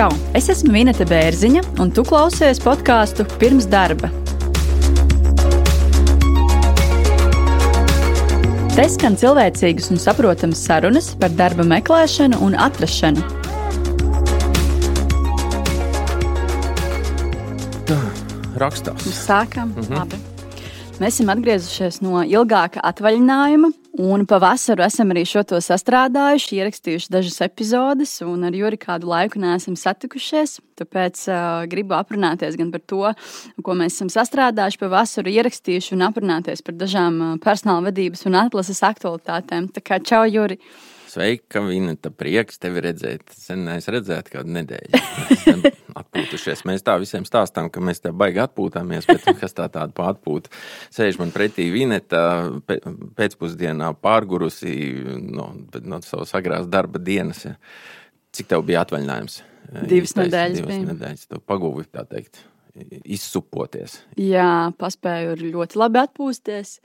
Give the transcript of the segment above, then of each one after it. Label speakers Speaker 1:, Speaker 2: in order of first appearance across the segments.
Speaker 1: Čau! Es esmu Vineta Bērziņa, un tu klausies podkāstu pirms darba. Te skan cilvēcīgas un saprotamas sarunas par darba meklēšanu un atrašanu.
Speaker 2: Tā rakstās.
Speaker 1: Sākam, mhm. labi. Mēs esam atgriezušies no ilgāka atvaļinājuma, un pavasaru esam arī šo to sastrādājuši, ierakstījuši dažas epizodes, un ar Juri kādu laiku neesam satikušies. Tāpēc uh, gribu aprunāties gan par to, ko mēs esam sastrādājuši pavasaru, ierakstījuši un aprunāties par dažām personāla vadības un atlases aktualitātēm. Tā kā čau, Juri!
Speaker 2: Sveika, Vineta, prieks tevi redzēt. Sen neesmu redzēts kādu nedēļu. Atpūtušies. Mēs tā visiem stāstām, ka mēs te baigi atpūtāmies, bet nu, kas tā tāda pārpūta? Sēž man pretī Vineta pēcpusdienā pārgurusi no, no savas agrās darba dienas. Cik tev bija atvaļinājums?
Speaker 1: Divas nedēļas.
Speaker 2: Divas bija. nedēļas. Tu pagūvi, tā teikt, izsupoties.
Speaker 1: Jā, paspēju ļoti labi atpūsties.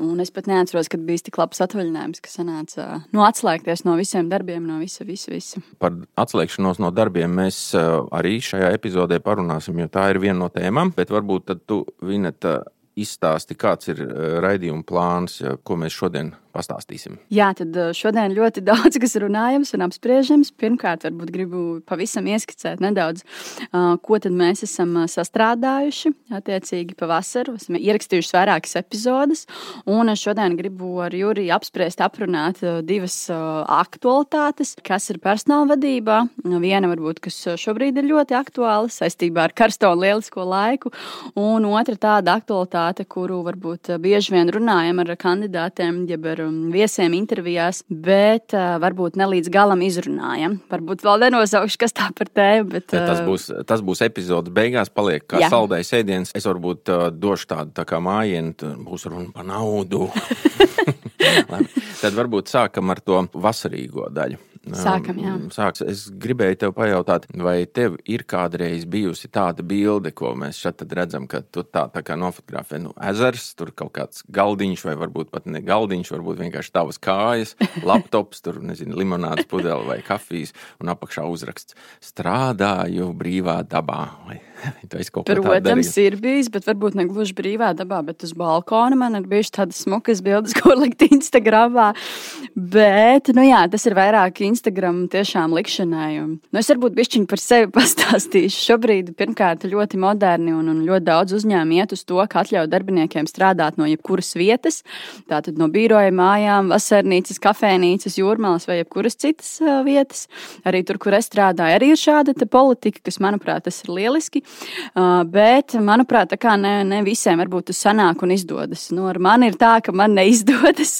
Speaker 1: Un es pat neatceros, kad bija tik labs atvaļinājums, ka sanāca nu, atslēgties no visiem darbiem, no visa, visa, visa.
Speaker 2: Par atslēgšanos no darbiem mēs arī šajā epizodē parunāsim, jo tā ir viena no tēmām. Bet varbūt tu, Vineta, izstāsti, kāds ir raidījuma plāns, ko mēs šodien pastāstīsim.
Speaker 1: Jā, tad uh, šodien ļoti daudz kas runājams un apspriežams. Pirmkārt, varbūt gribu pavisam ieskicēt nedaudz, uh, ko tad mēs esam uh, sastrādājuši attiecīgi pavasaru. Esam ierakstījuši vairākas epizodes, un šodien gribu ar Juriju apspriest, aprunāt divas aktualitātes, kas ir personāla vadībā. Viena varbūt, kas šobrīd ir ļoti aktuāla saistībā ar karsto un lielisko laiku, un otra tāda aktualitāte, kuru varbūt bieži vien runājam ar kandidātiem, jeb ar ar um, viesiem intervijās, bet uh, varbūt ne līdz galam izrunājam. Varbūt vēl nenosaukšu, kas tā par tēmu. Bet,
Speaker 2: uh, tas, būs, tas būs epizodes beigās, paliek kā jā. saldējs ēdiens. Es varbūt uh, došu tādu tā kā mājienu, būs runa par naudu. Tad varbūt sākam ar to vasarīgo daļu.
Speaker 1: Sākam, jā.
Speaker 2: Sāks. Es gribēju tev pajautāt, vai tev ir kādreiz bijusi tāda bilde, ko mēs šeit redzam, ka tu tā, tā kā nofotografē nu, ezers, tur kaut kāds galdiņš, vai varbūt pat ne galdiņš, varbūt vienkārši tavas kājas, laptops, tur nezinu, limonādes pudele vai kafijas, un apakšā uzraksts strādāju brīvā dabā. Vai
Speaker 1: Protams, ir bijis, bet varbūt ne gluži brīvā dabā, bet uz balkona man ir bijušas tādas smukas bildes, ko likt Instagramā. Bet, nu jā, tas ir vairāk Instagram tiešām likšanai. Un, nu, es varbūt bišķiņu par sevi pastāstīšu. Šobrīd, pirmkārt, ļoti moderni un, un ļoti daudz uzņēmumu iet uz to, ka atļauj darbiniekiem strādāt no jebkuras vietas. Tātad no biroja, mājām, vasarnīcas, kafejnīcas, jūrmālas vai jebkuras citas uh, vietas. Arī tur, kur es strādāju, arī ir šāda politika, kas, manuprāt, tas ir lieliski. Uh, bet, manuprāt, tā kā ne, ne visiem varbūt tas sanāk un izdodas. Nu, ar mani ir tā, ka man neizdodas.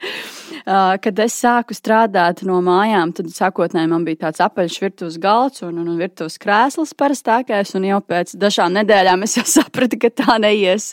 Speaker 1: Uh, kad es sāku strādāt no mājām, tad sākotnēji man bija tāds apaļš virtuves galds un, un, un virtuves krēsls parastākais. Un jau pēc dažām nedēļām es jau sapratu, ka tā neies,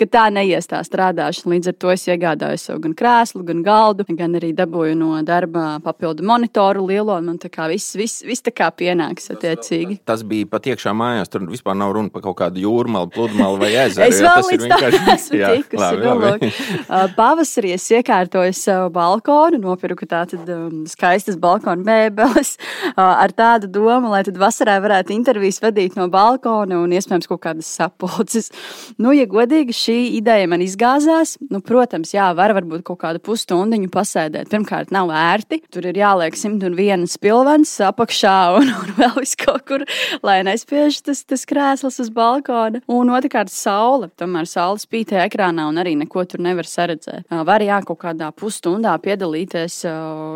Speaker 1: ka tā neies tā strādāšana. Līdz ar to es iegādājos sev gan krēslu, gan galdu, gan arī dabūju no darba papildu monitoru lielo. Man tā kā viss, viss, viss tā kā pienāks attiecīgi.
Speaker 2: Tas bija pat iekšā mājās, tur vispār nav runa par kaut kādu jūrmalu, pludmali vai ezeru.
Speaker 1: es vēl līdz tam esmu tikusi. Uh, pavasarī es iekārtoju savu balkonu, nopirku tātad um, skaistas balkona mēbeles uh, ar tādu domu, lai tad vasarā varētu intervijas vadīt no balkona un iespējams kaut kādas sapulces. Nu, ja godīgi šī ideja man izgāzās, nu, protams, jā, var varbūt kaut kādu pusstundiņu pasēdēt. Pirmkārt, nav ērti. Tur ir jāliek 101 spilvens apakšā un, un vēl vis kaut kur, lai nespiež tas, tas krēsls uz balkona. Un otrkārt, saule. Tomēr saule spītē ekrānā un arī neko tur nevar saredzēt. Uh, var jā, kaut kādā pusstundā piedalīties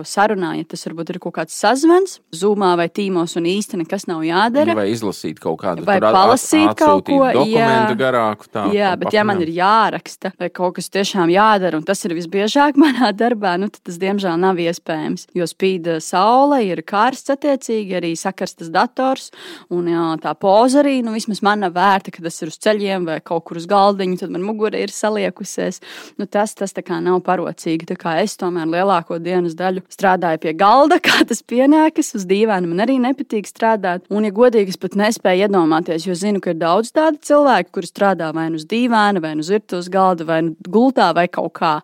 Speaker 1: sarunā, ja tas varbūt ir kaut kāds sazvans, zūmā vai tīmos, un īsti nekas nav jādara.
Speaker 2: Vai izlasīt kaut kādu
Speaker 1: vai palasīt kaut ko
Speaker 2: dokumentu jā, garāku. Tā,
Speaker 1: jā, bet papināt. ja man ir jāraksta vai kaut kas tiešām jādara, un tas ir visbiežāk manā darbā, nu, tad tas diemžēl nav iespējams. Jo spīd saule, ir karsts attiecīgi, arī sakarstas dators, un jā, tā poza arī, nu, vismaz man nav vērta, ka tas ir uz ceļiem vai kaut kur uz galdiņu, tad man mugura ir saliekusies. Nu, tas, tas tā kā nav parocīgi. Kā es tomēr lielāko dienas daļu strādāju pie galda, kā tas pienākas. Uz dīvaina man arī nepatīk strādāt. Un, ja godīgi, es pat nespēju iedomāties, jo zinu, ka ir daudz tādu cilvēku, kuri strādā vai nu uz dīvaina, vai nu uz virtuves galda, vai nu gultā, vai kaut kā.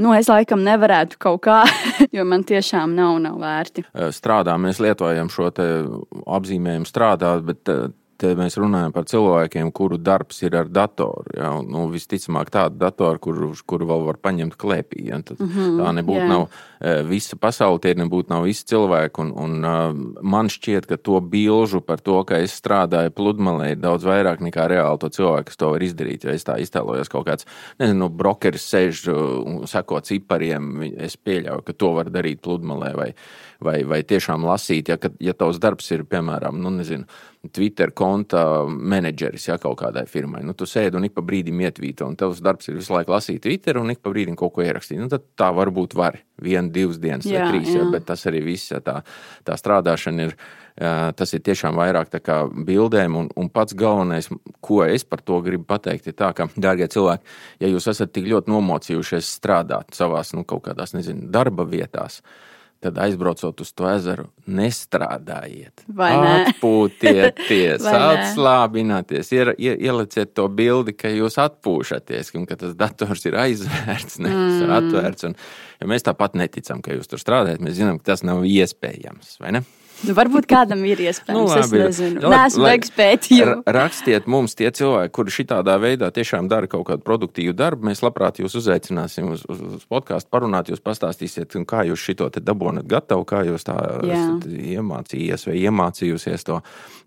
Speaker 1: Nu, es laikam nevarētu kaut kā, jo man tiešām nav, nav vērti.
Speaker 2: Strādā, mēs lietojam šo apzīmējumu strādāt, bet te mēs runājam par cilvēkiem, kuru darbs ir ar datoru. Ja? Nu, visticamāk, tādu datoru, kuru, kuru vēl var paņemt klēpī. Ja? Tad, mm -hmm, tā nebūtu yeah. nav e, visa pasaule, tie nebūtu nav visi cilvēki. Un, un, uh, man šķiet, ka to bilžu par to, ka es strādāju pludmalē, ir daudz vairāk nekā reāli to cilvēku, kas to var izdarīt. Ja es tā iztēlojos kaut kāds, nezinu, brokeris sēž un seko cipariem, es pieļauju, ka to var darīt pludmalē vai, vai, vai tiešām lasīt, ja, ka, ja tavs darbs ir, piemēram, nu, nezinu, Twitter konta menedžeris ja, kaut kādai firmai. Nu, tu sēdi un ik pa brīdim ietvīto, un tavs darbs ir visu laiku lasīt Twitter un ik pa brīdim kaut ko ierakstīt. Nu, tad tā varbūt var vienu, divas dienas jā, vai trīs, jā. Ja, bet tas arī viss, ja, tā, tā strādāšana ir. Tas ir tiešām vairāk kā bildēm, un, un pats galvenais, ko es par to gribu pateikt, ir tā, ka, darbie cilvēki, ja jūs esat tik ļoti nomocījušies strādāt savās, nu, kaut kādās, nezinu, darba vietās, uh, tad aizbraucot uz to ezeru, nestrādājiet. Atpūtieties, atslābināties, ie, ie, ieliciet to bildi, ka jūs atpūšaties, un ka tas dators ir aizvērts, nevis mm. atvērts. Un, ja mēs tāpat neticam, ka jūs tur strādājat, mēs zinām, ka tas nav iespējams, vai ne?
Speaker 1: Nu, varbūt kādam ir iespējams. Nu, labi, es nezinu. Esmu veiks pētījumu.
Speaker 2: Rakstiet mums tie cilvēki, kuri šitādā veidā tiešām dara kaut kādu produktīvu darbu. Mēs labprāt jūs uzaicināsim uz, uz, uz podkāstu, parunāt, jūs pastāstīsiet, kā jūs šito te dabonat gatavu, kā jūs tā iemācījies vai iemācījusies to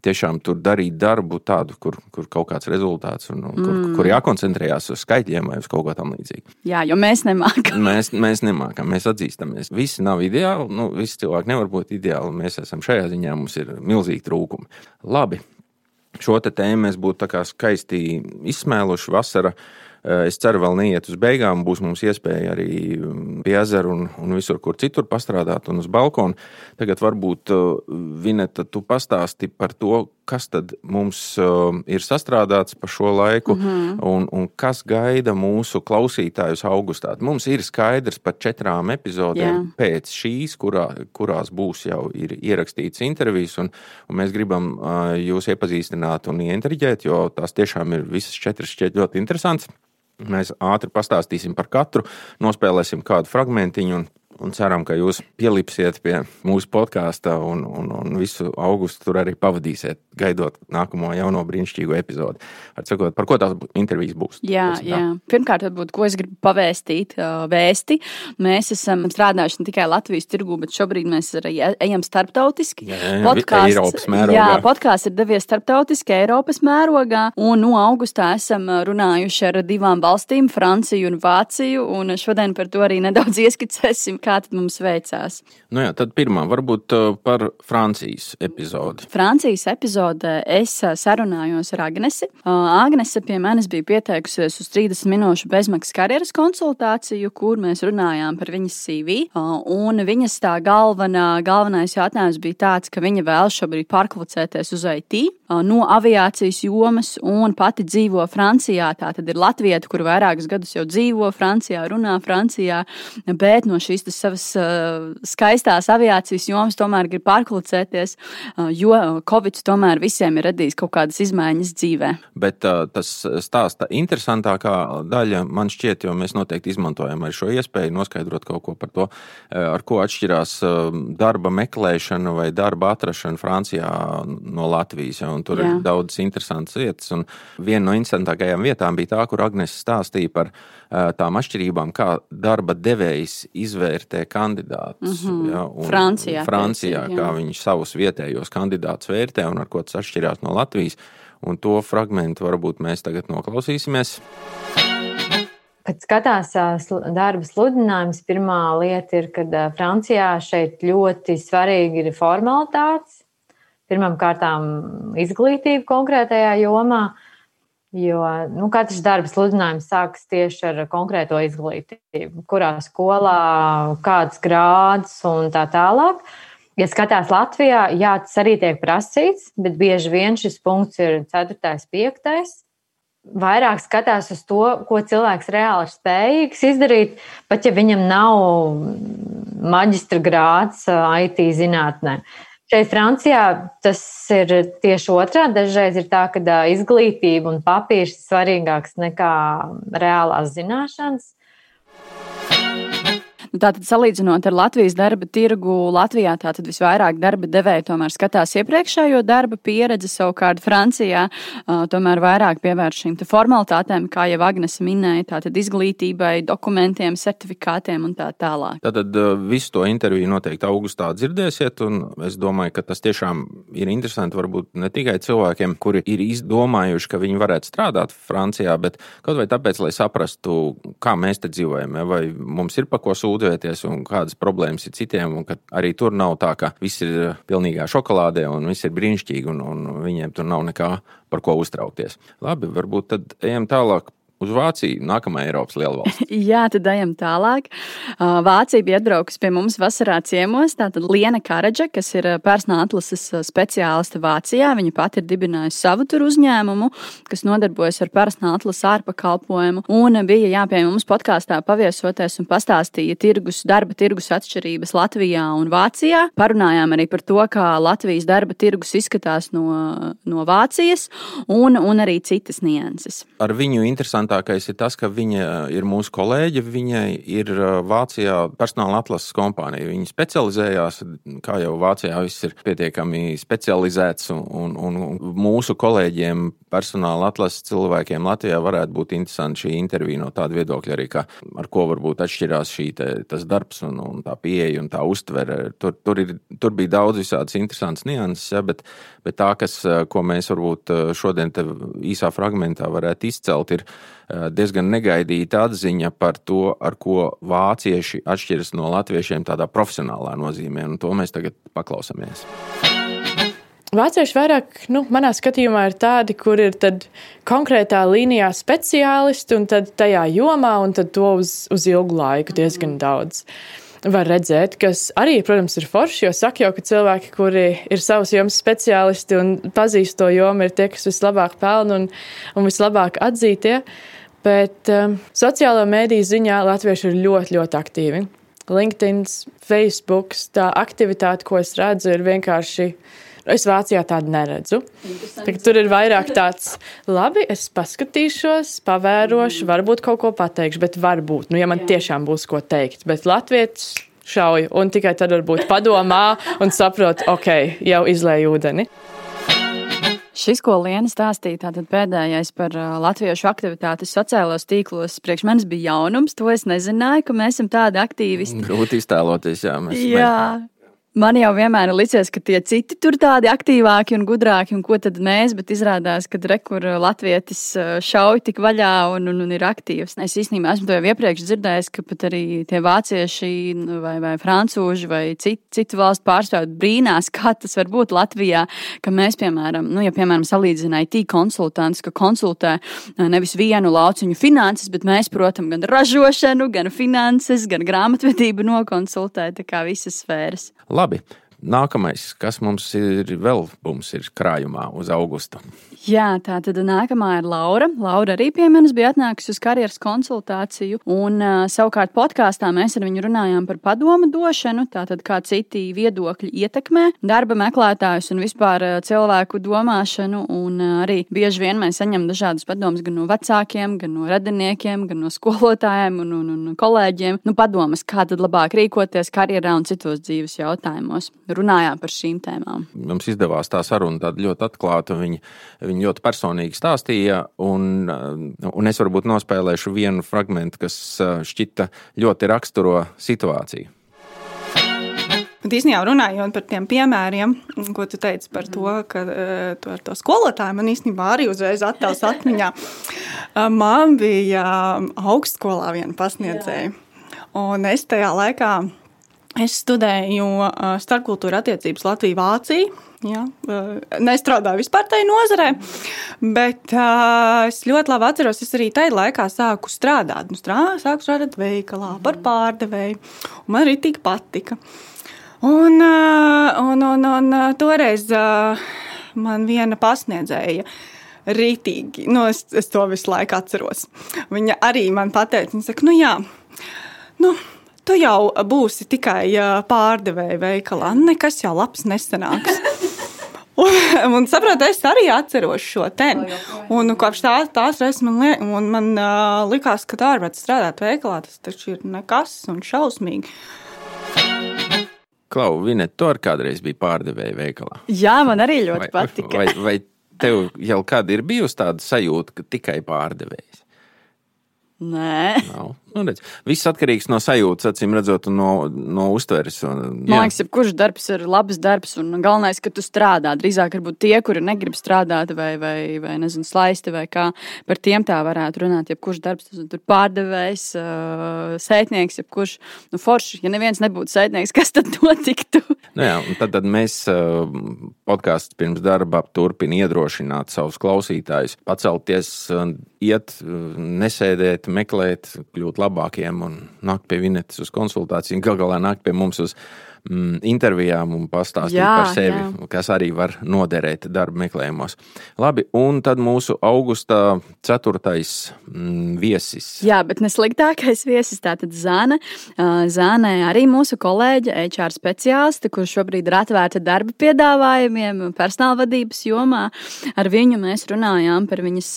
Speaker 2: tiešām tur darīt darbu tādu, kur, kur kaut kāds rezultāts un, un kur, mm. kur jākoncentrējās uz skaitļiem vai uz kaut ko tam līdzīgu.
Speaker 1: Jā, jo mēs nemākam.
Speaker 2: mēs, mēs nemākam, mēs atzīstamies. Visi nav ideāli, nu, visi cilvēki nevar būt ideāli. Mēs esam tiešām šajā ziņā mums ir milzīgi trūkumi. Labi, šo tēmu mēs būtu skaisti izsmēluši vasarā. Eh, es ceru, vēl neiet uz beigām. Būs mums iespēja arī mm, pie ezera un, un visur, kur citur pastrādāt, un uz balkona. Tagad varbūt eh, Vineta, tu pastāsti par to, kas tad mums eh, ir sastrādāts pa šo laiku, mm -hmm. un, un kas gaida mūsu klausītājus augustā. Mums ir skaidrs par četrām epizodēm yeah. pēc šīs, kurā, kurās būs jau ierakstīts intervijas, un, un mēs gribam jūs iepazīstināt un ieintriģēt, jo tās tiešām ir visas četras šķiet ļoti interesantas. Mēs ātri pastāstīsim par katru, nospēlēsim kādu fragmentiņu un ceram, ka jūs pielipsiet pie mūsu podkāsta un, un, un visu augustu tur arī pavadīsiet, gaidot nākamo jauno brīnišķīgo epizodi. Ar sakot, par ko tās intervijas būs?
Speaker 1: Jā, jā. pirmkārt, varbūt, ko es gribu pavēstīt, vēsti. Mēs esam strādājuši ne tikai Latvijas tirgū, bet šobrīd mēs arī e, ejam starptautiski. Jā, jā,
Speaker 2: podkāsts, Eiropas mērogā.
Speaker 1: Jā, podkāsts ir devies starptautiski Eiropas mērogā, un no augustā esam runājuši ar divām valstīm, Franciju un Vāciju, un šodien par to arī nedaudz ieskicēsim, kā tad mums veicās.
Speaker 2: Nu jā, tad pirmā varbūt uh, par Francijas epizodi.
Speaker 1: Francijas epizodē es uh, sarunājos ar Agnesi. Uh, Agnese pie manis bija pieteikusies uz 30 minūšu bezmaksas karjeras konsultāciju, kur mēs runājām par viņas CV. Un viņas tā galvenā, galvenais jautājums bija tāds, ka viņa vēl šobrīd pārkvalificēties uz IT no aviācijas jomas un pati dzīvo Francijā. Tā tad ir Latvija, kur vairākus gadus jau dzīvo Francijā, runā Francijā, bet no šīs savas uh, skaistās aviācijas jomas tomēr grib pārklucēties, uh, jo Covid tomēr visiem ir radījis kaut kādas izmaiņas dzīvē.
Speaker 2: Bet uh, tas stāsta interesantākā daļa man šķiet, jo mēs noteikti izmantojam arī šo iespēju noskaidrot kaut ko par to, ar ko atšķirās darba meklēšana vai darba atrašana Francijā no Latvijas. Ja, tur Jā. ir daudz interesantas lietas. Un viena no interesantākajām vietām bija tā, kur Agnēs stāstīja par tām atšķirībām, kā darba devējs izvērtē kandidātus. Mm -hmm. ja,
Speaker 1: Francijā.
Speaker 2: Francijā pēc, kā viņi savus vietējos kandidātus vērtē un ar ko tas atšķirās no Latvijas. Un to fragment varbūt mēs tagad noklausīsimies.
Speaker 3: Kad skatās darba sludinājumus, pirmā lieta ir, ka Francijā šeit ļoti svarīgi ir formalitātes. Pirmkārt, izglītība konkrētajā jomā. Jo nu, katrs darba sludinājums sākas tieši ar konkrēto izglītību, kurā skolā, kāds grāds un tā tālāk. Ja skatās Latvijā, jā, tas arī tiek prasīts, bet bieži vien šis punkts ir 4. un 5. vairāk skatās uz to, ko cilvēks reāli ir spējīgs izdarīt, pat ja viņam nav maģistra grāts IT zinātnē. Šeit Francijā tas ir tieši otrādi. Dažreiz ir tā, ka izglītība un papīrs ir svarīgāks nekā reālās zināšanas.
Speaker 1: Nu, tātad, salīdzinot ar Latvijas darba tirgu, Latvijā tātad visvairāk darba devēja tomēr skatās iepriekšējo darba pieredzi, savukārt Francijā uh, tomēr vairāk pievērš šīm formalitātēm, kā jau Agnes minēja, tātad izglītībai, dokumentiem, certifikātiem un tā tālāk.
Speaker 2: Tātad visu to interviju noteikti augustā dzirdēsiet, un es domāju, ka tas tiešām ir interesanti varbūt ne tikai cilvēkiem, kuri ir izdomājuši, ka viņi varētu strādāt Francijā, bet kaut vai tāpēc, lai saprastu, kā mēs te dzīvojam, vai mums ir pa ko sūdzēt sūdzēties un kādas problēmas ir citiem. Arī tur nav tā, ka viss ir eh, pilnīgā šokolādē un viss ir brīnišķīgi un, un viņiem tur nav nekā par ko uztraukties. Labi, varbūt tad ejam tālāk uz Vāciju, nākamā Eiropas lielvalsts.
Speaker 1: Jā, tad ejam tālāk. Vācija bija atbraukusi pie mums vasarā ciemos. Tātad Liena Karadža, kas ir personāla atlases speciāliste Vācijā, viņa pati ir dibinājusi savu tur uzņēmumu, kas nodarbojas ar personāla atlases ārpakalpojumu. Un bija jā, pie mums podkāstā paviesoties un pastāstīja tirgus, darba tirgus atšķirības Latvijā un Vācijā. Parunājām arī par to, kā Latvijas darba tirgus izskatās no, no Vācijas un, un arī citas nianses.
Speaker 2: Ar viņu interesanti interesantākais ir tas, ka viņa ir mūsu kolēģe. Viņai ir Vācijā personāla atlases kompānija. Viņa specializējās, kā jau Vācijā viss ir pietiekami specializēts, un, un, un mūsu kolēģiem, personāla atlases cilvēkiem Latvijā varētu būt interesanti šī intervija no tāda viedokļa arī, ka, ar ko varbūt atšķirās šī te, darbs un, un tā pieeja un tā uztvere. Tur, tur, ir, tur bija daudz visādas interesantas nianses, ja, bet, bet tā, kas, ko mēs varbūt šodien īsā fragmentā varētu izcelt, ir Eh, diezgan negaidīta atziņa par to, ar ko vācieši atšķiras no latviešiem tādā profesionālā nozīmē, un to mēs tagad paklausāmies.
Speaker 4: Vācieši vairāk, nu, manā skatījumā, ir tādi, kur ir konkrētā līnijā speciālisti un tad tajā jomā, un to uz, uz ilgu laiku diezgan daudz. Var redzēt, kas arī, protams, ir forši, jo saka jau, ka cilvēki, kuri ir savas jomas speciālisti un pazīst to jomu, ir tie, kas vislabāk pelna un, un vislabāk atzītie. Bet um, sociālo mediju ziņā latvieši ir ļoti, ļoti aktīvi. LinkedIn, Facebook, tā aktivitāte, ko es redzu, ir vienkārši. Es Vācijā tādu neredzu. Tur ir vairāk tāds, labi, es paskatīšos, pavērošu, varbūt kaut ko pateikšu, bet varbūt, nu, ja man tiešām būs ko teikt. Bet Latvijas šauju, un tikai tad varbūt padomā un saprot, ok, jau izlēju ūdeni.
Speaker 1: Šis, ko Liena stāstīja, tātad pēdējais par latviešu aktivitātes sociālajos tīklos, priekš manis bija jaunums. To es nezināju, ka mēs esam tādi aktīvisti.
Speaker 2: Grūti iztēloties, jā. Mēs,
Speaker 1: jā. Mēs... Man jau vienmēr ir licies, ka tie citi tur tādi aktīvāki un gudrāki, un ko tad mēs, bet izrādās, ka rekur latvietis šauj tik vaļā un, un, un ir aktīvs. Es īstenībā esmu to jau iepriekš dzirdējis, ka pat arī tie vācieši vai, vai francūži vai citi, citu valstu pārstāvji brīnās, kā tas var būt Latvijā, ka mēs, piemēram, nu, ja, piemēram, salīdzinām IT konsultants, ka konsultē nevis vienu lauciņu finanses, bet mēs, protams, gan ražošanu, gan finanses, gan grāmatvedību nokonsultē, tā kā visas sfēras.
Speaker 2: Labi. Nākamais, kas mums ir vēl, mums ir krājumā uz augustu.
Speaker 1: Jā, tā tad nākamā ir Laura. Laura arī pie manis bija atnākusi uz karjeras konsultāciju, un savukārt podkāstā mēs ar viņu runājām par padomu došanu, tātad kā citi viedokļi ietekmē darba meklētājus un vispār cilvēku domāšanu, un arī bieži vien mēs saņemam dažādas padomas gan no vecākiem, gan no radiniekiem, gan no skolotājiem un, un, un kolēģiem. Nu, padomas, kā tad labāk rīkoties karjerā un citos dzīves jautājumos. Runājām par šīm tēmām.
Speaker 2: Mums izdevās tā saruna tāda ļoti atklāta. Viņa, Viņa ļoti personīgi stāstīja, un, un es varbūt nospēlēšu vienu fragment, kas šķita ļoti raksturo situāciju.
Speaker 5: Bet īstenībā runājot par tiem piemēriem, ko tu teici par to, ka tu ar to skolotāju man īstenībā arī uzreiz attēls atmiņā. Man bija augstskolā viena pasniedzēja, un es tajā laikā es studēju starpkultūra attiecības Latviju-Vāciju. Ja, nestrādāju vispār tajā nozarē, bet uh, es ļoti labi atceros, es arī tajā laikā sāku strādāt. Nu, strā, sāku strādāt veikalā par pārdevēju, un man arī tik patika. Un, uh, un, un, un toreiz uh, man viena pasniedzēja rītīgi. Nu, es, es to visu laiku atceros. Viņa arī man pateica, viņa saka, nu jā, nu, tu jau būsi tikai pārdevēja veikalā. Nekas jau labs nesanāks. Un, un saprotu, es arī atceros šo tēmu. Un kopš tā, tās reizes man, liek, man uh, likās, ka ārpus strādāt veikalā tas taču ir nekas un šausmīgi.
Speaker 2: Klau, Vinet, tu arī kādreiz biji pārdevēja veikalā.
Speaker 1: Jā, man arī ļoti vai, patika.
Speaker 2: Vai, vai tev jau kāda ir bijusi tāda sajūta, ka tikai pārdevējs?
Speaker 1: Nē,
Speaker 2: nav. Nu, redz, viss atkarīgs no sajūtas, acīm redzot, no, no uztveres. Un,
Speaker 1: jā. Man liekas, ka kurš darbs ir labs darbs, un galvenais, ka tu strādā. Drīzāk varbūt tie, kuri negrib strādāt, vai, vai, vai nezinu, slaisti, vai kā par tiem tā varētu runāt. Ja kurš darbs tas ir pārdevējs, uh, sētnieks, ja kurš nu, forši, ja neviens nebūtu sētnieks, kas tad notiktu?
Speaker 2: Nu jā, tad, tad mēs uh, podkāstu pirms darba turpinām iedrošināt savus klausītājus, pacelties, uh, iet, nesēdēt, meklēt, kļūt labākiem un nākt pie Vinetes uz konsultāciju, gal galā nākt pie mums uz mm, intervijām un pastāstīt jā, par sevi, jā. kas arī var noderēt darba meklējumos. Labi, un tad mūsu augusta ceturtais mm, viesis.
Speaker 1: Jā, bet nesliktākais viesis tātad Zana. Zānē arī mūsu kolēģe, HR speciāliste, kurš šobrīd ir atvērta darba piedāvājumiem personāla vadības jomā. Ar viņu mēs runājām par viņas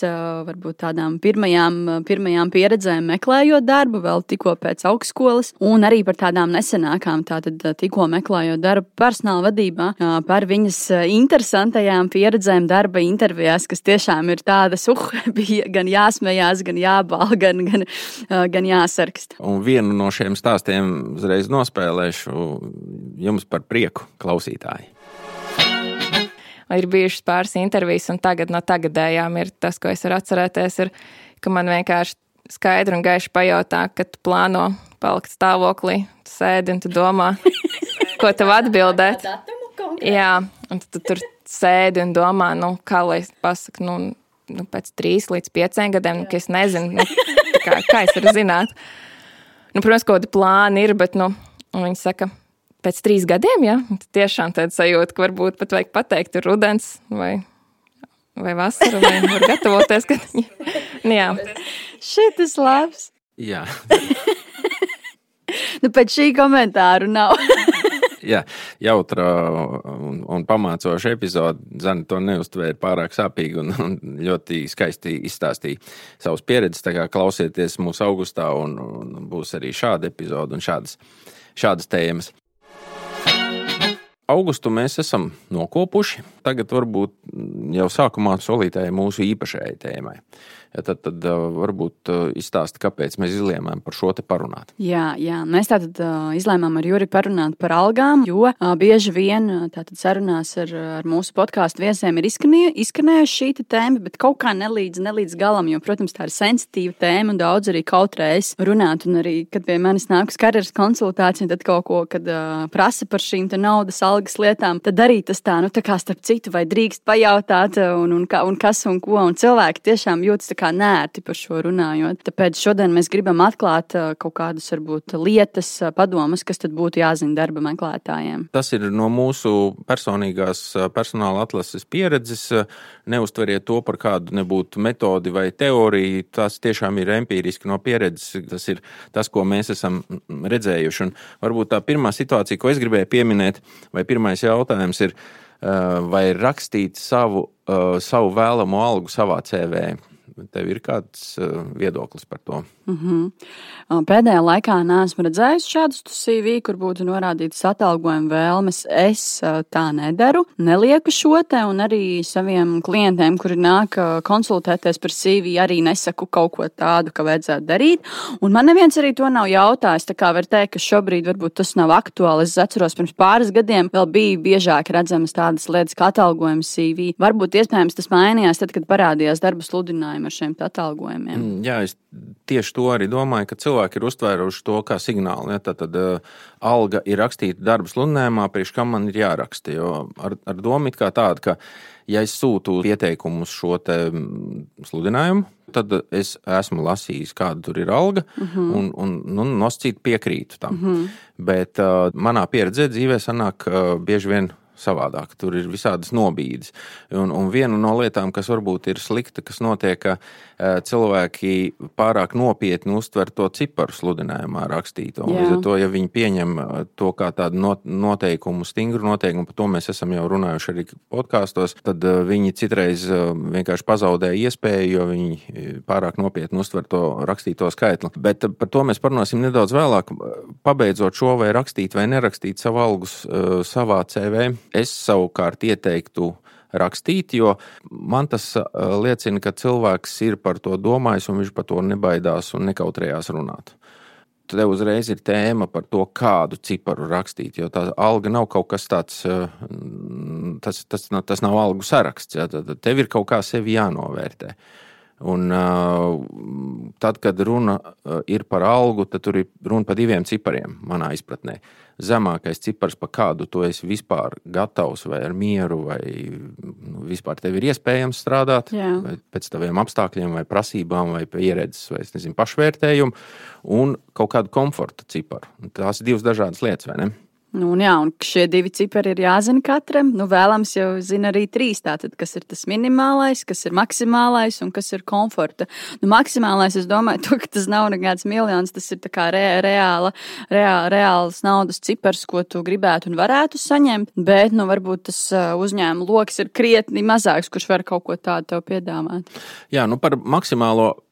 Speaker 1: varbūt tādām pirmajām, pirmajām pieredzēm meklējot darbu, vēl tikko pēc augstskolas, un arī par tādām nesenākām, tātad tikko tikko meklējot darbu personāla vadībā, par viņas interesantajām pieredzēm darba intervijās, kas tiešām ir tādas, uh, bija gan jāsmējās, gan jābal, gan, gan, gan jāsarkst.
Speaker 2: Un vienu no šiem stāstiem uzreiz nospēlēšu jums par prieku klausītāji
Speaker 6: ir bijušas pāris intervijas, un tagad no tagadējām ir tas, ko es varu atcerēties, ir, ka man vienkārši skaidri un gaiši pajautā, ka tu plāno palikt stāvoklī, tu sēdi un tu domā, ko tev atbildēt. Jā, un tu, tu tur sēdi un domā, nu, kā lai es pasaku, nu, nu, pēc trīs līdz pieciem gadiem, nu, ka es nezinu, nu, kā, kā es varu zināt. Nu, protams, kaut kādi plāni ir, bet, nu, viņi saka, pēc trīs gadiem, ja, tad tiešām tāda sajūta, ka varbūt pat vajag pateikt, ir rudens vai, vai vasara, vai var gatavoties, ka, nu, jā.
Speaker 1: Šitas labs.
Speaker 2: Jā.
Speaker 1: nu, pēc šī komentāru nav.
Speaker 2: Jā, jautra un, un pamācoša epizode. Zana to neuztvēra pārāk sāpīgi un, un ļoti skaisti izstāstīja savus pieredzes. Tā kā klausieties mūsu augustā, un, un būs arī šāda epizode un šādas, šādas tēmas. Augustu mēs esam nokopuši. Tagad varbūt jau sākumā solītājai mūsu īpašajai tēmai. Ja tad, tad varbūt izstāsti, kāpēc mēs izlēmām par šo te parunāt.
Speaker 1: Jā, jā. mēs tātad izlēmām ar Juri parunāt par algām, jo bieži vien tātad sarunās ar, ar mūsu podkāstu viesiem ir izskanējusi šī tēma, bet kaut kā nelīdz, nelīdz galam, jo, protams, tā ir sensitīva tēma un daudz arī kautrējas runāt. Un arī, kad pie manis nākas karjeras konsultācija, tad kaut ko, kad uh, prasa par šīm naudas algas lietām, tad arī tas tā, nu, tā kā starp citu, vai drīkst pajautāt, un, un, un, kas un ko, un cilvēki tiešām jūtas tā kā kā nērti par šo runājot. Tāpēc šodien mēs gribam atklāt kaut kādas, varbūt, lietas, padomas, kas tad būtu jāzina darba meklētājiem.
Speaker 2: Tas ir no mūsu personīgās personāla atlases pieredzes. Neuztveriet to par kādu nebūtu metodi vai teoriju. Tas tiešām ir empiriski no pieredzes. Tas ir tas, ko mēs esam redzējuši. Un varbūt tā pirmā situācija, ko es gribēju pieminēt, vai pirmais jautājums ir, vai rakstīt savu, savu vēlamo algu savā CV. Tev ir kāds viedoklis par to?
Speaker 1: Mm -hmm. Pēdējā laikā neesmu redzējis šādus CV, kur būtu norādīts atalgojuma vēlmes. Es tā nedaru, nelieku šo te, un arī saviem klientiem, kuri nāk konsultēties par CV, arī nesaku kaut ko tādu, ka vajadzētu darīt. Un man neviens arī to nav jautājis. Tā kā var teikt, ka šobrīd varbūt tas nav aktuāli. Es atceros, pirms pāris gadiem vēl bija biežāk redzamas tādas lietas kā atalgojuma CV. Varbūt iespējams tas mainījās tad, kad parādījās darba sludinājumi ar šiem atalgojumiem.
Speaker 2: Mm, jā, es tieši to arī domāju, ka cilvēki ir uztvēruši to kā signālu. Ja, tad, tad uh, alga ir rakstīta darba sludinājumā, priekš kam man ir jāraksta. Jo ar, ar domu kā tādu, ka, ja es sūtu pieteikumu uz šo sludinājumu, tad es esmu lasījis, kāda tur ir alga, mhm. -huh. un, un nu, nosacīt piekrītu tam. Mhm. -huh. Bet uh, manā pieredzē dzīvē sanāk uh, bieži vien savādāk. Tur ir visādas nobīdes. Un, un viena no lietām, kas varbūt ir slikta, kas notiek, ka uh, cilvēki pārāk nopietni uztver to ciparu sludinājumā rakstīto. Līdz ar to, ja viņi pieņem to kā tādu not, noteikumu, stingru noteikumu, par to mēs esam jau runājuši arī podkāstos, tad uh, viņi citreiz uh, vienkārši pazaudē iespēju, jo viņi pārāk nopietni uztver to rakstīto skaitli. Bet par to mēs parunāsim nedaudz vēlāk. Pabeidzot šo vai rakstīt vai nerakstīt savu algus savā CV Es savukārt ieteiktu rakstīt, jo man tas uh, liecina, ka cilvēks ir par to domājis un viņš par to nebaidās un nekautrējās runāt. Te uzreiz ir tēma par to, kādu ciparu rakstīt. Jo tā alga nav kaut kas tāds, uh, tas, tas, tas nav algu saraksts. Ja? Tev ir kaut kā sevi jānovērtē. Un, tad, kad runa ir par algu, tad tur ir runa par diviem cipariem, manā izpratnē. Zemākais cipars, pa kādu tu esi vispār gatavs vai ar mieru, vai nu, vispār tev ir iespējams strādāt, Jā. vai pēc taviem apstākļiem, vai prasībām, vai pieredzes, vai nezinu, pašvērtējumu, un kaut kādu komforta ciparu. Tās ir divas dažādas lietas, vai ne?
Speaker 1: Nu, un jā, un šie divi cipari ir jāzina katram. Nu, vēlams jau zina arī trīs. Tātad, kas ir tas minimālais, kas ir maksimālais un kas ir komforta. Nu, maksimālais, es domāju, to, ka tas nav nekāds miljons, tas ir re, reāla, reāla, reāls naudas cipars, ko tu gribētu un varētu saņemt. Bet, nu, varbūt tas uzņēmuma lokus ir krietni mazāks, kurš var kaut ko tādu tev piedāvāt.
Speaker 2: Jā, nu par maksimālo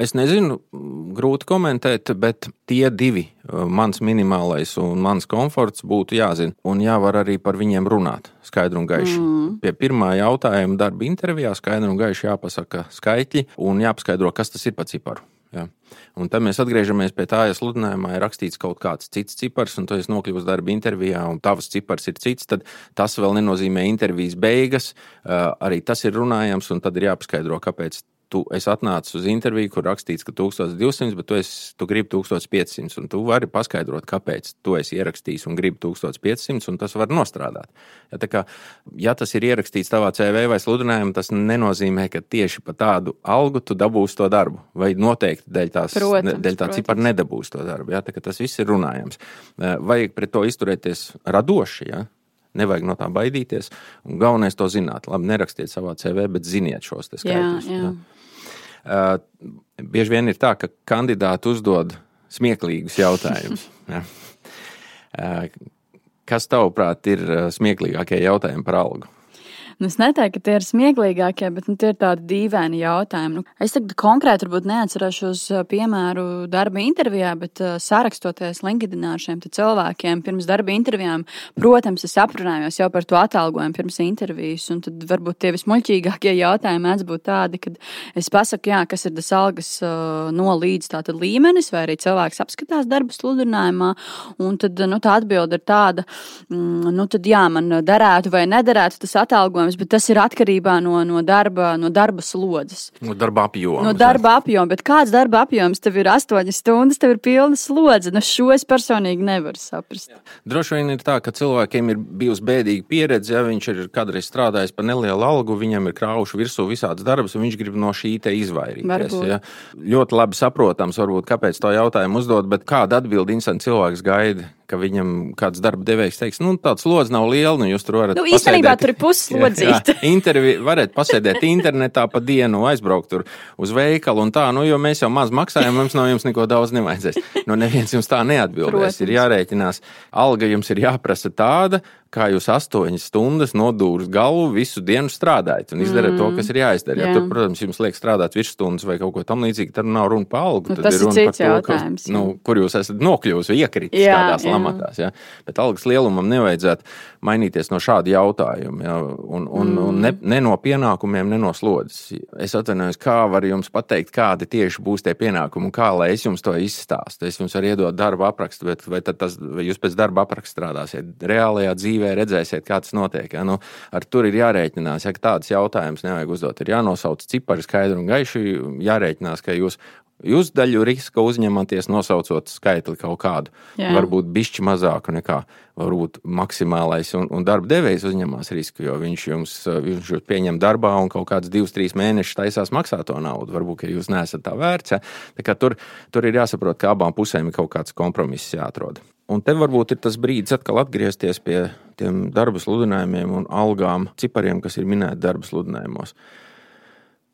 Speaker 2: Es nezinu, grūti komentēt, bet tie divi, uh, mans minimālais un mans komforts, būtu jāzina. Un jāvar arī par viņiem runāt skaidri un gaiši. Mm. Pie pirmā jautājuma darba intervijā skaidri un gaiši jāpasaka skaitļi un jāpaskaidro, kas tas ir pa ciparu. Ja. Un tad mēs atgriežamies pie tā, ja sludinājumā ir rakstīts kaut kāds cits cipars, un tu esi nokļuvis darba intervijā, un tavs cipars ir cits, tad tas vēl nenozīmē intervijas beigas. Uh, arī tas ir runājams, un tad ir jāpaskaidro, kāpēc tu esi atnācis uz interviju, kur rakstīts, ka 1200, bet tu, esi, tu gribi 1500. Un tu vari paskaidrot, kāpēc tu esi ierakstījis un gribi 1500, un tas var nostrādāt. Ja, kā, ja tas ir ierakstīts tavā CV vai sludinājumā, tas nenozīmē, ka tieši par tādu algu tu dabūsi to darbu. Vai noteikti dēļ, tās, protams, dēļ tā cipara nedabūsi to darbu. Ja, tas viss ir runājams. Eh, vajag pret to izturēties radoši. Ja? Nevajag no tā baidīties. Un galvenais to zināt. Labi, nerakstiet savā CV, bet ziniet šos skaitļus. Uh, bieži vien ir tā, ka kandidāti uzdod smieklīgus jautājumus. ja. uh, kas tavuprāt ir smieklīgākie jautājumi par algu?
Speaker 1: Nu, es neteiktu, ka tie ir smieklīgākie, bet nu, tie ir tādi dīvaini jautājumi. Nu, es tagad konkrēti neatcerēšos piemēru darba intervijā, bet uh, sarakstoties LinkedIn ar šiem cilvēkiem pirms darba intervijām, protams, es aprunājos jau par to atalgojumu pirms intervijas. Tad varbūt tie vismuļķīgākie jautājumi mēdz būt tādi, kad es pasaku, jā, kas ir tas algas uh, no līdz tātad līmenis, vai arī cilvēks apskatās darba sludinājumā. Un tad nu, tā atbilde ir tāda, mm, nu tad jā, man derētu vai nederētu tas atalgojums protams, bet tas ir atkarībā no, no, darba, no darba slodzes.
Speaker 2: No darba apjoma.
Speaker 1: No darba apjoma, bet kāds darba apjoms tev ir astoņas stundas, tev ir pilna slodze? Nu, šo es personīgi nevaru saprast. Jā.
Speaker 2: Droši vien ir tā, ka cilvēkiem ir bijusi bēdīga pieredze, ja viņš ir kādreiz strādājis par nelielu algu, viņam ir krājuši virsū visādas darbas, un viņš grib no šī te izvairīties. Ja? Ļoti labi saprotams, varbūt, kāpēc to jautājumu uzdot, bet kāda atbildi instants cilvēks gaida? ka viņam kāds darba devējs teiks, nu, tāds slodzi nav liela, nu, jūs tur varat.
Speaker 1: Nu, īstenībā tur ir puslodzīta.
Speaker 2: Interviju varat pasēdēt internetā pa dienu, aizbraukt tur uz veikalu un tā, nu, jo mēs jau maz maksājam, mums no jums neko daudz nevajadzēs. Nu, neviens jums tā neatbildēs. Protams. Ir jārēķinās, alga jums ir jāprasa tāda, kā jūs astoņas stundas nodūrus galvu visu dienu strādājat un izdarāt mm. to, kas ir jāizdara. Ja tur, protams, jums liek strādāt virsstundas vai kaut ko tamlīdzīgu, tad nav runa par algu.
Speaker 1: Nu, tas ir
Speaker 2: runa
Speaker 1: par to, jautājums,
Speaker 2: ka, nu, kur jūs esat nokļuvusi vai iekritis jā, kādās jā. lamatās. Ja? Bet algas lielumam nevajadzētu mainīties no šāda jautājuma. Ja? Un, un, mm. un ne, ne no pienākumiem, ne no slodzes. Es atvainojos, kā var jums pateikt, kādi tieši būs tie pienākumi un kā lai es jums to izstāstu. Es jums varu iedot darba aprakstu, bet vai, tas, vai jūs pēc darba apraksta strādāsiet reālajā dzīvē? Dzīvē redzēsiet, kā tas notiek. Ja? Nu, ar tur ir jārēķinās, ja tādas jautājumas nevajag uzdot. Ir jānosauc cipari skaidri un gaiši, jārēķinās, ka jūs Jūs daļu riska uzņematies, nosaucot skaitli kaut kādu. Jā. Varbūt bišķi mazāku nekā varbūt maksimālais, un, un darba devējs uzņemās risku, jo viņš jums, viņš jūs pieņem darbā un kaut kādus divus, trīs mēnešus taisās maksāt to naudu. Varbūt, jūs neesat tā vērts. Ja? Tur, tur ir jāsaprot, ka abām pusēm ir kaut kāds kompromiss jāatrod. Un te varbūt ir tas brīdis atkal atgriezties pie tiem darba sludinājumiem un algām, cipariem, kas ir minēti darba sludinājumos.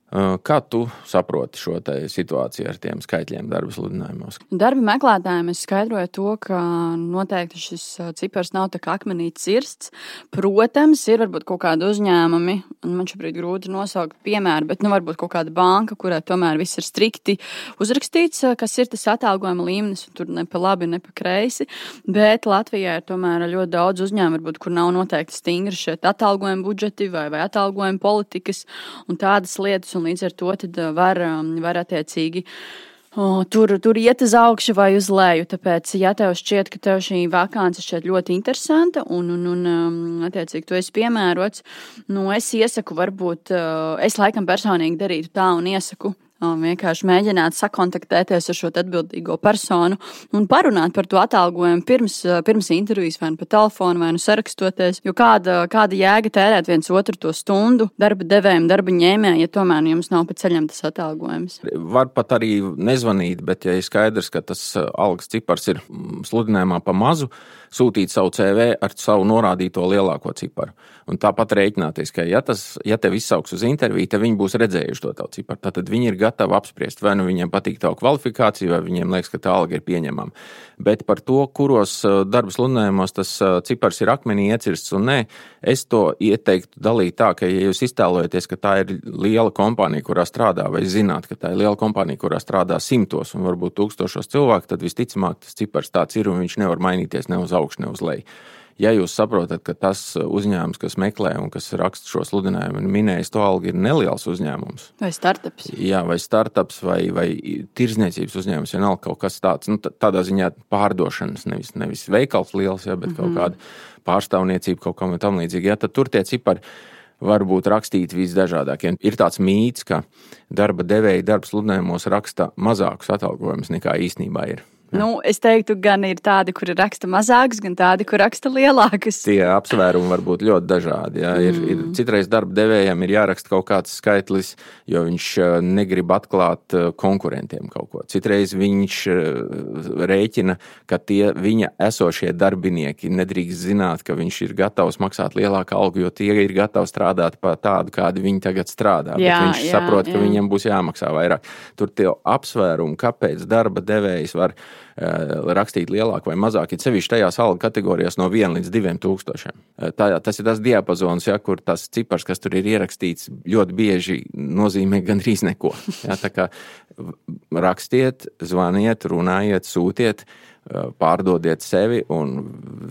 Speaker 2: Kā tu saproti šo situāciju ar tiem skaitļiem darba sludinājumos?
Speaker 1: Darba meklētājiem es skaidroju to, ka noteikti šis cipars nav tā kā akmenī cirsts. Protams, ir varbūt kaut kādi uzņēmumi, man šobrīd grūti nosaukt piemēru, bet nu, varbūt kaut kāda banka, kurai tomēr viss ir strikti uzrakstīts, kas ir tas atalgojuma līmenis, tur ne pa labi, ne pa kreisi. Bet Latvijā ir tomēr ļoti daudz uzņēmumu, varbūt, kur nav noteikti stingri šie atalgojuma budžeti vai, vai atalgojuma politikas un tādas lietas un līdz ar to var, var attiecīgi. O, tur, tur iet uz augšu vai uz leju. Tāpēc, ja tev šķiet, ka tev šī vakance šķiet ļoti interesanta un, un, un attiecīgi, tu esi piemērots, nu, es iesaku, varbūt, es laikam personīgi darītu tā un iesaku vienkārši mēģināt sakontaktēties ar šo atbildīgo personu un parunāt par to atalgojumu pirms, pirms intervijas, vai nu pa telefonu, vai nu sarakstoties. Jo kāda, kāda jēga tērēt viens otru to stundu darba devējiem, darba ņēmējiem, ja tomēr nu jums nav pa ceļam tas atalgojums?
Speaker 2: Var pat arī nezvanīt, bet ja ir skaidrs, ka tas algas cipars ir sludinājumā pa mazu, sūtīt savu CV ar savu norādīto lielāko ciparu. Un tāpat rēķināties, ka, ja, tas, ja tev izsauks uz interviju, tad viņi būs redzējuši to tavu ciparu. Tad viņi ir gatavi apspriest, vai nu viņiem patīk tavu kvalifikāciju, vai viņiem liekas, ka tā alga ir pieņemama. Bet par to, kuros darba sludinājumos tas cipars ir akmenī iecirsts un nē, es to ieteiktu dalīt tā, ka, ja jūs iztēlojaties, ka tā ir liela kompānija, kurā strādā, vai zināt, ka tā ir liela kompānija, kurā strādā simtos un varbūt tūkstošos cilvēku, tad visticamāk tas cipars tāds ir un viņš nevar mainīties ne uz augšu, ne uz leju. Ja jūs saprotat, ka tas uzņēmums, kas meklē un kas raksta šo sludinājumu, ir minējis to algu, ir neliels uzņēmums.
Speaker 1: Vai startups?
Speaker 2: Jā, vai startups, vai, vai tirzniecības uzņēmums, ja nav kaut kas tāds, nu, tādā ziņā pārdošanas, nevis, nevis veikals liels, ja, bet mm -hmm. kaut mhm. kāda pārstāvniecība kaut kam tam līdzīga. Ja, tad tur tie cipari var būt rakstīti visdažādākie. Ir tāds mīts, ka darba devēja darbs sludinājumos raksta mazākus atalgojumus nekā īstenībā ir.
Speaker 1: Nu, es teiktu, gan ir tādi, kuri raksta mazākus, gan tādi, kur raksta lielākus.
Speaker 2: Tie apsvērumi var būt ļoti dažādi. Jā. Ir, mm. ir, citreiz darba devējiem ir jāraksta kaut kāds skaitlis, jo viņš eh, negrib atklāt eh, konkurentiem kaut ko. Citreiz viņš eh, rēķina, ka tie viņa esošie darbinieki nedrīkst zināt, ka viņš ir gatavs maksāt lielāku algu, jo tie ir gatavi strādāt par tādu, kādu viņi tagad strādā. Jā, Bet viņš jā, saprot, ka jā. viņiem būs jāmaksā vairāk. Tur tie apsvērumi, kāpēc darba devējs var rakstīt lielāk vai mazāk, ir sevišķi tajās algu kategorijās no 1 līdz 2 tūkstošiem. Eh, tā, tas ir tas diapazons, ja, kur tas cipars, kas tur ir ierakstīts, ļoti bieži nozīmē gandrīz neko. Ja, tā kā rakstiet, zvaniet, runājiet, sūtiet eh, pārdodiet sevi, un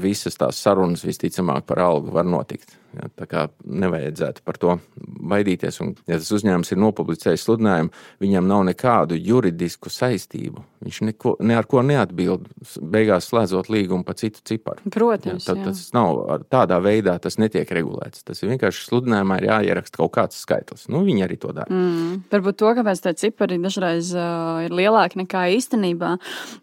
Speaker 2: visas tās sarunas visticamāk par algu var notikt. Ja, tā kā nevajadzētu par to baidīties. Un, ja tas uzņēmums ir nopublicējis sludinājumu, viņam nav nekādu juridisku saistību. Viņš neko, ne ar ko neatbild, beigās slēdzot līgumu par citu ciparu.
Speaker 1: Protams.
Speaker 2: Ja, tad, tas nav tādā veidā, tas netiek regulēts. Tas ir vienkārši sludinājumā ir jāieraksta kaut kāds skaitlis. Nu, viņi arī to dara.
Speaker 1: Mm, varbūt to, kāpēc tie cipari dažreiz uh, ir lielāki nekā īstenībā.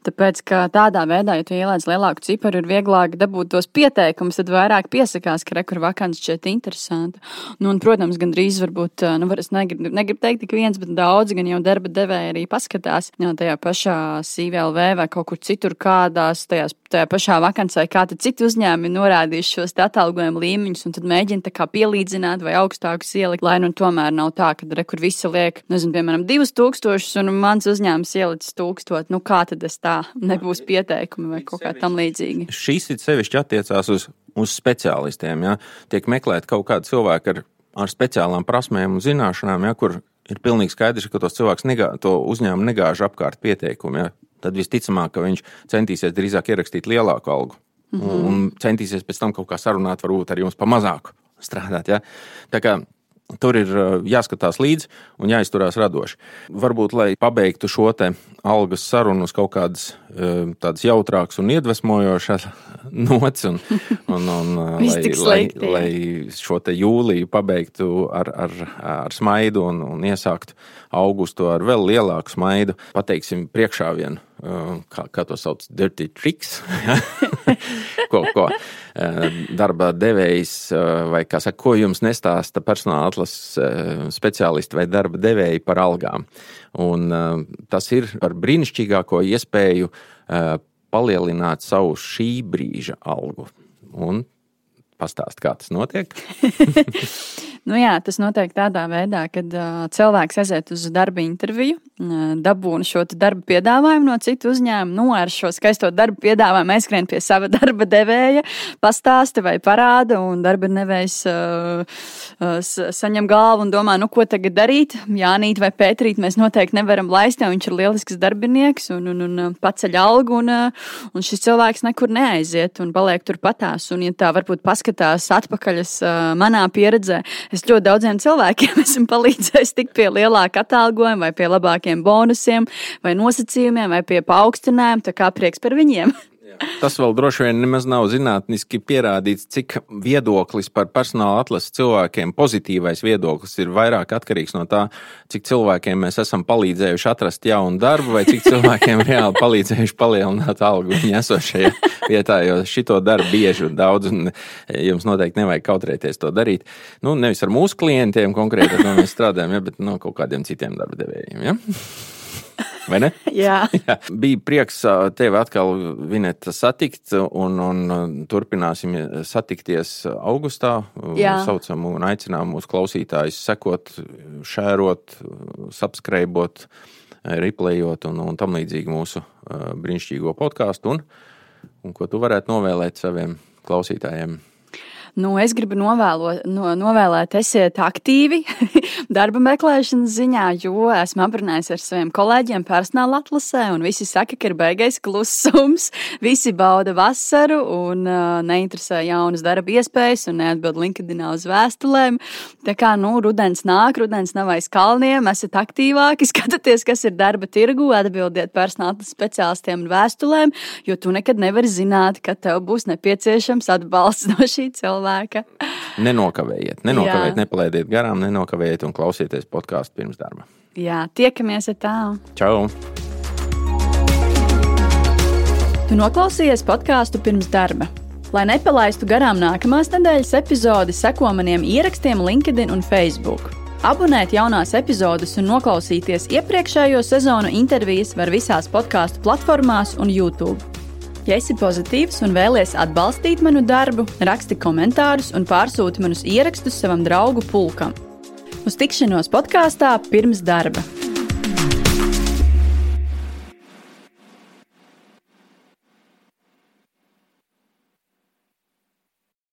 Speaker 1: Tāpēc, ka tādā veidā, ja tu ieliec lielāku ciparu, ir vieglāk dabūt tos pieteikumus, tad vairāk piesakās, ka rekur vakants šķiet interesanta. Nu, un, protams, gandrīz varbūt, nu, var, es negribu, negribu teikt tik viens, bet daudz gan jau darba devēja arī paskatās jā, tajā pašā CVLV vai kaut kur citur kādās, tajās, tajā pašā vakancē, kā citi uzņēmumi norādījuši šos atalgojumu līmeņus, un tad mēģina pielīdzināt vai augstākus ielikt, lai nu tomēr nav tā, ka re, kur visi liek, nezinu, piemēram, divus tūkstošus, un mans uzņēmums ielicis tūkstot. Nu, kā tad es tā nebūs pieteikumi vai kaut kā tam līdzīgi?
Speaker 2: Šis ir sevišķi attiecās uz uz speciālistiem. Ja? Tiek meklēt kaut kādu cilvēku ar, ar speciālām prasmēm un zināšanām, ja? kur ir pilnīgi skaidrs, ka tos cilvēks negā, to uzņēmumu negāž apkārt pieteikumu. Ja? Tad visticamāk, ka viņš centīsies drīzāk ierakstīt lielāku algu mm -hmm. un centīsies pēc tam kaut kā sarunāt, varbūt ar jums pa mazāku strādāt. Ja? Tā kā Tur ir jāskatās līdzi un jāizturās radoši. Varbūt, lai pabeigtu šo algas sarunu uz kaut kādas tādas jautrākas un iedvesmojošas nots, un, un, un lai, lai, lai šo jūliju pabeigtu ar, ar, ar smaidu un, un iesāktu augustu ar vēl lielāku smaidu, pateiksim priekšā vienu kā, kā to sauc, dirty tricks, ko, ko darba devējs vai kā saka, ko jums nestāsta personāla atlases speciālisti vai darba devēji par algām. Un tas ir par brīnišķīgāko iespēju palielināt savu šī brīža algu. Un Pastāst, kā tas notiek.
Speaker 1: Nu, jā, tas notiek tādā veidā, ka uh, cilvēks aiziet uz darba interviju, uh, dabūna šo darba piedāvājumu no citu uzņēmumu, nu, ar šo skaisto darba piedāvājumu aizskrien pie sava darba devēja, pastāsta vai parāda, un darba devējs uh, uh, saņem galvu un domā, nu, ko tagad darīt. Jānīt vai Pētrīt mēs noteikti nevaram laist, jo viņš ir lielisks darbinieks un, un, un paceļ algu, un, un šis cilvēks nekur neaiziet un paliek turpatās. Un, ja tā varbūt paskatās atpakaļ uh, manā pieredzē, Es ļoti daudziem cilvēkiem esmu palīdzējis tikt pie lielāka atalgojuma, vai pie labākiem bonusiem, vai nosacījumiem, vai pie paaugstinājuma. Tā kā prieks par viņiem.
Speaker 2: Tas vēl droši vien nemaz nav zinātniski pierādīts, cik viedoklis par personāla atlases cilvēkiem, pozitīvais viedoklis, ir vairāk atkarīgs no tā, cik cilvēkiem mēs esam palīdzējuši atrast jaunu darbu, vai cik cilvēkiem reāli palīdzējuši palielināt algu viņa esošajā vietā, jo šito dara bieži un daudz, un jums noteikti nevajag kautrēties to darīt. Nu, nevis ar mūsu klientiem konkrēti, ar to mēs strādājam, ja, bet no kaut kādiem citiem darba devējiem. Ja? Vai ne?
Speaker 1: Jā.
Speaker 2: Jā. Bija prieks tevi atkal, Vineta, satikt, un, un turpināsim satikties augustā. Jā. Saucam un aicinām mūsu klausītājus sekot, šērot, subscribot, replayot un, un tam līdzīgi mūsu brīnišķīgo podkāstu. Un, un ko tu varētu novēlēt saviem klausītājiem?
Speaker 1: Nu, es gribu novēlo, no, novēlēt, esiet aktīvi darba meklēšanas ziņā, jo esmu aprunājis ar saviem kolēģiem personāla atlasē, un visi saka, ka ir beigais klusums. Visi bauda vasaru un uh, neinteresē jaunas darba iespējas un neatbild LinkedInā uz vēstulēm. Tā kā, nu, rudens nāk, rudens nav aiz kalniem, esat aktīvāki, skatieties, kas ir darba tirgu, atbildiet personāla atlases speciālistiem un vēstulēm, jo tu nekad nevari zināt, ka tev būs nepieciešams atbalsts no šī cilvēka cilvēka.
Speaker 2: Nenokavējiet, nenokavējiet, nepalaidiet garām, nenokavējiet un klausieties podkāstu pirms darba.
Speaker 1: Jā, tiekamies ar tā.
Speaker 2: Čau!
Speaker 1: Tu noklausījies podkāstu pirms darba. Lai nepalaistu garām nākamās nedēļas epizodi, seko maniem ierakstiem LinkedIn un Facebook. Abonēt jaunās epizodes un noklausīties iepriekšējo sezonu intervijas var visās podkāstu platformās un YouTube. Ja esi pozitīvs un vēlies atbalstīt manu darbu, raksti komentārus un pārsūti manus ierakstus savam draugu pulkam. Uz tikšanos podkāstā pirms darba!